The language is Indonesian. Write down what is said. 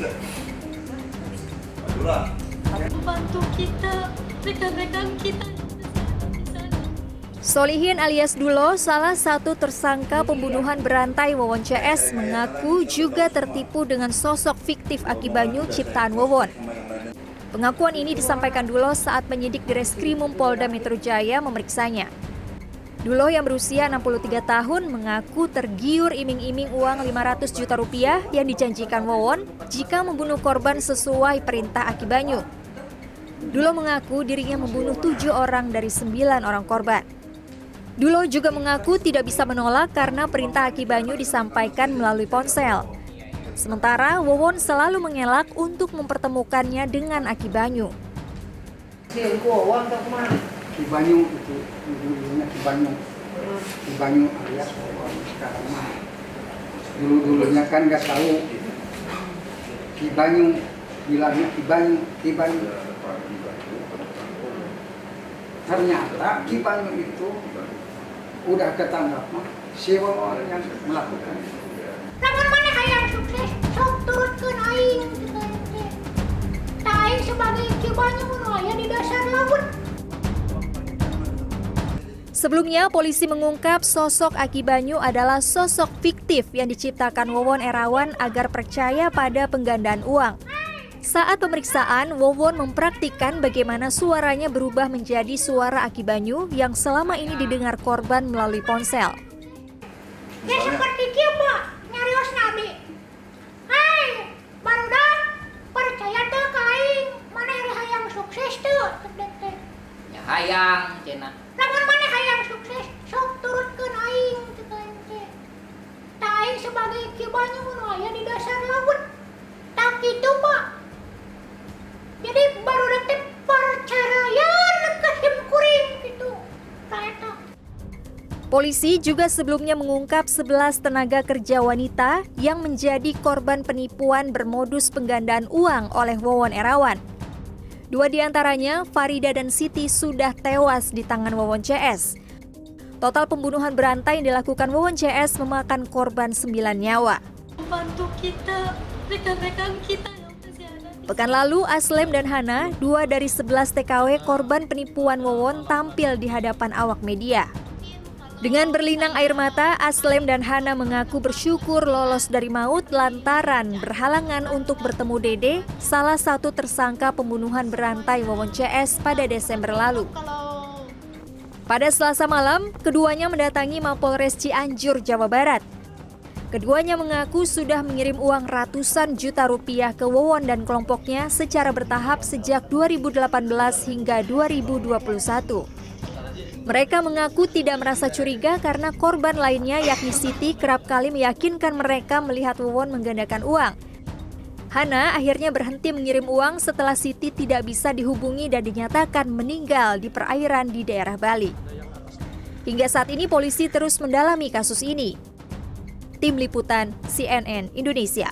nggak? Kita rekan-rekan kita. Solihin alias Dulo, salah satu tersangka pembunuhan berantai Wawon CS, mengaku juga tertipu dengan sosok fiktif Aki Banyu ciptaan Wawon. Pengakuan ini disampaikan Dulo saat penyidik di Reskrimum Polda Metro Jaya memeriksanya. Dulo yang berusia 63 tahun mengaku tergiur iming-iming uang 500 juta rupiah yang dijanjikan Wawon jika membunuh korban sesuai perintah Aki Banyu. Dulo mengaku dirinya membunuh tujuh orang dari sembilan orang korban. Dulo juga mengaku tidak bisa menolak karena perintah Aki Banyu disampaikan melalui ponsel. Sementara Wawon selalu mengelak untuk mempertemukannya dengan Aki Banyu. Banyu itu dulunya Ki Banyu Ki Banyu alias orang sekarang mah dulu dulunya kan nggak tahu. Ki Banyu bilangnya Ki Banyu Ki Banyu ternyata Ki Banyu itu udah ketangkap mah si orang yang melakukan. Lamun mana hayang sukses, sok turutkeun aing gitu aing sebagai kibanyu Sebelumnya, polisi mengungkap sosok Aki Banyu adalah sosok fiktif yang diciptakan Wawon Erawan agar percaya pada penggandaan uang. Saat pemeriksaan, Wawon mempraktikkan bagaimana suaranya berubah menjadi suara Aki Banyu yang selama ini didengar korban melalui ponsel. Ya seperti kieu, Pak. Nyarios nabi. Hai, barudak percaya teu ka aing. Mana hari hayang sukses teh. Ya hayang sukses, sok turutkeun aing aing sebagai kibanyu mun di dasar laut. Tak gitu, Pak. Jadi barudak teh percarayaan ke him kuring gitu. Tah eta. Polisi juga sebelumnya mengungkap 11 tenaga kerja wanita yang menjadi korban penipuan bermodus penggandaan uang oleh Wawon Erawan. Dua di antaranya, Farida dan Siti sudah tewas di tangan Wawon CS. Total pembunuhan berantai yang dilakukan Wawon CS memakan korban 9 nyawa. Membantu kita rekan-rekan kita. Pekan lalu, Aslem dan Hana, dua dari 11 TKW korban penipuan Wawon tampil di hadapan awak media. Dengan berlinang air mata, Aslem dan Hana mengaku bersyukur lolos dari maut lantaran berhalangan untuk bertemu Dede, salah satu tersangka pembunuhan berantai Wawon CS pada Desember lalu. Pada Selasa malam, keduanya mendatangi Mapolres Cianjur, Jawa Barat. Keduanya mengaku sudah mengirim uang ratusan juta rupiah ke Wawon dan kelompoknya secara bertahap sejak 2018 hingga 2021. Mereka mengaku tidak merasa curiga karena korban lainnya yakni Siti kerap kali meyakinkan mereka melihat Wawon menggandakan uang. Hana akhirnya berhenti mengirim uang setelah Siti tidak bisa dihubungi dan dinyatakan meninggal di perairan di daerah Bali. Hingga saat ini polisi terus mendalami kasus ini. Tim Liputan CNN Indonesia.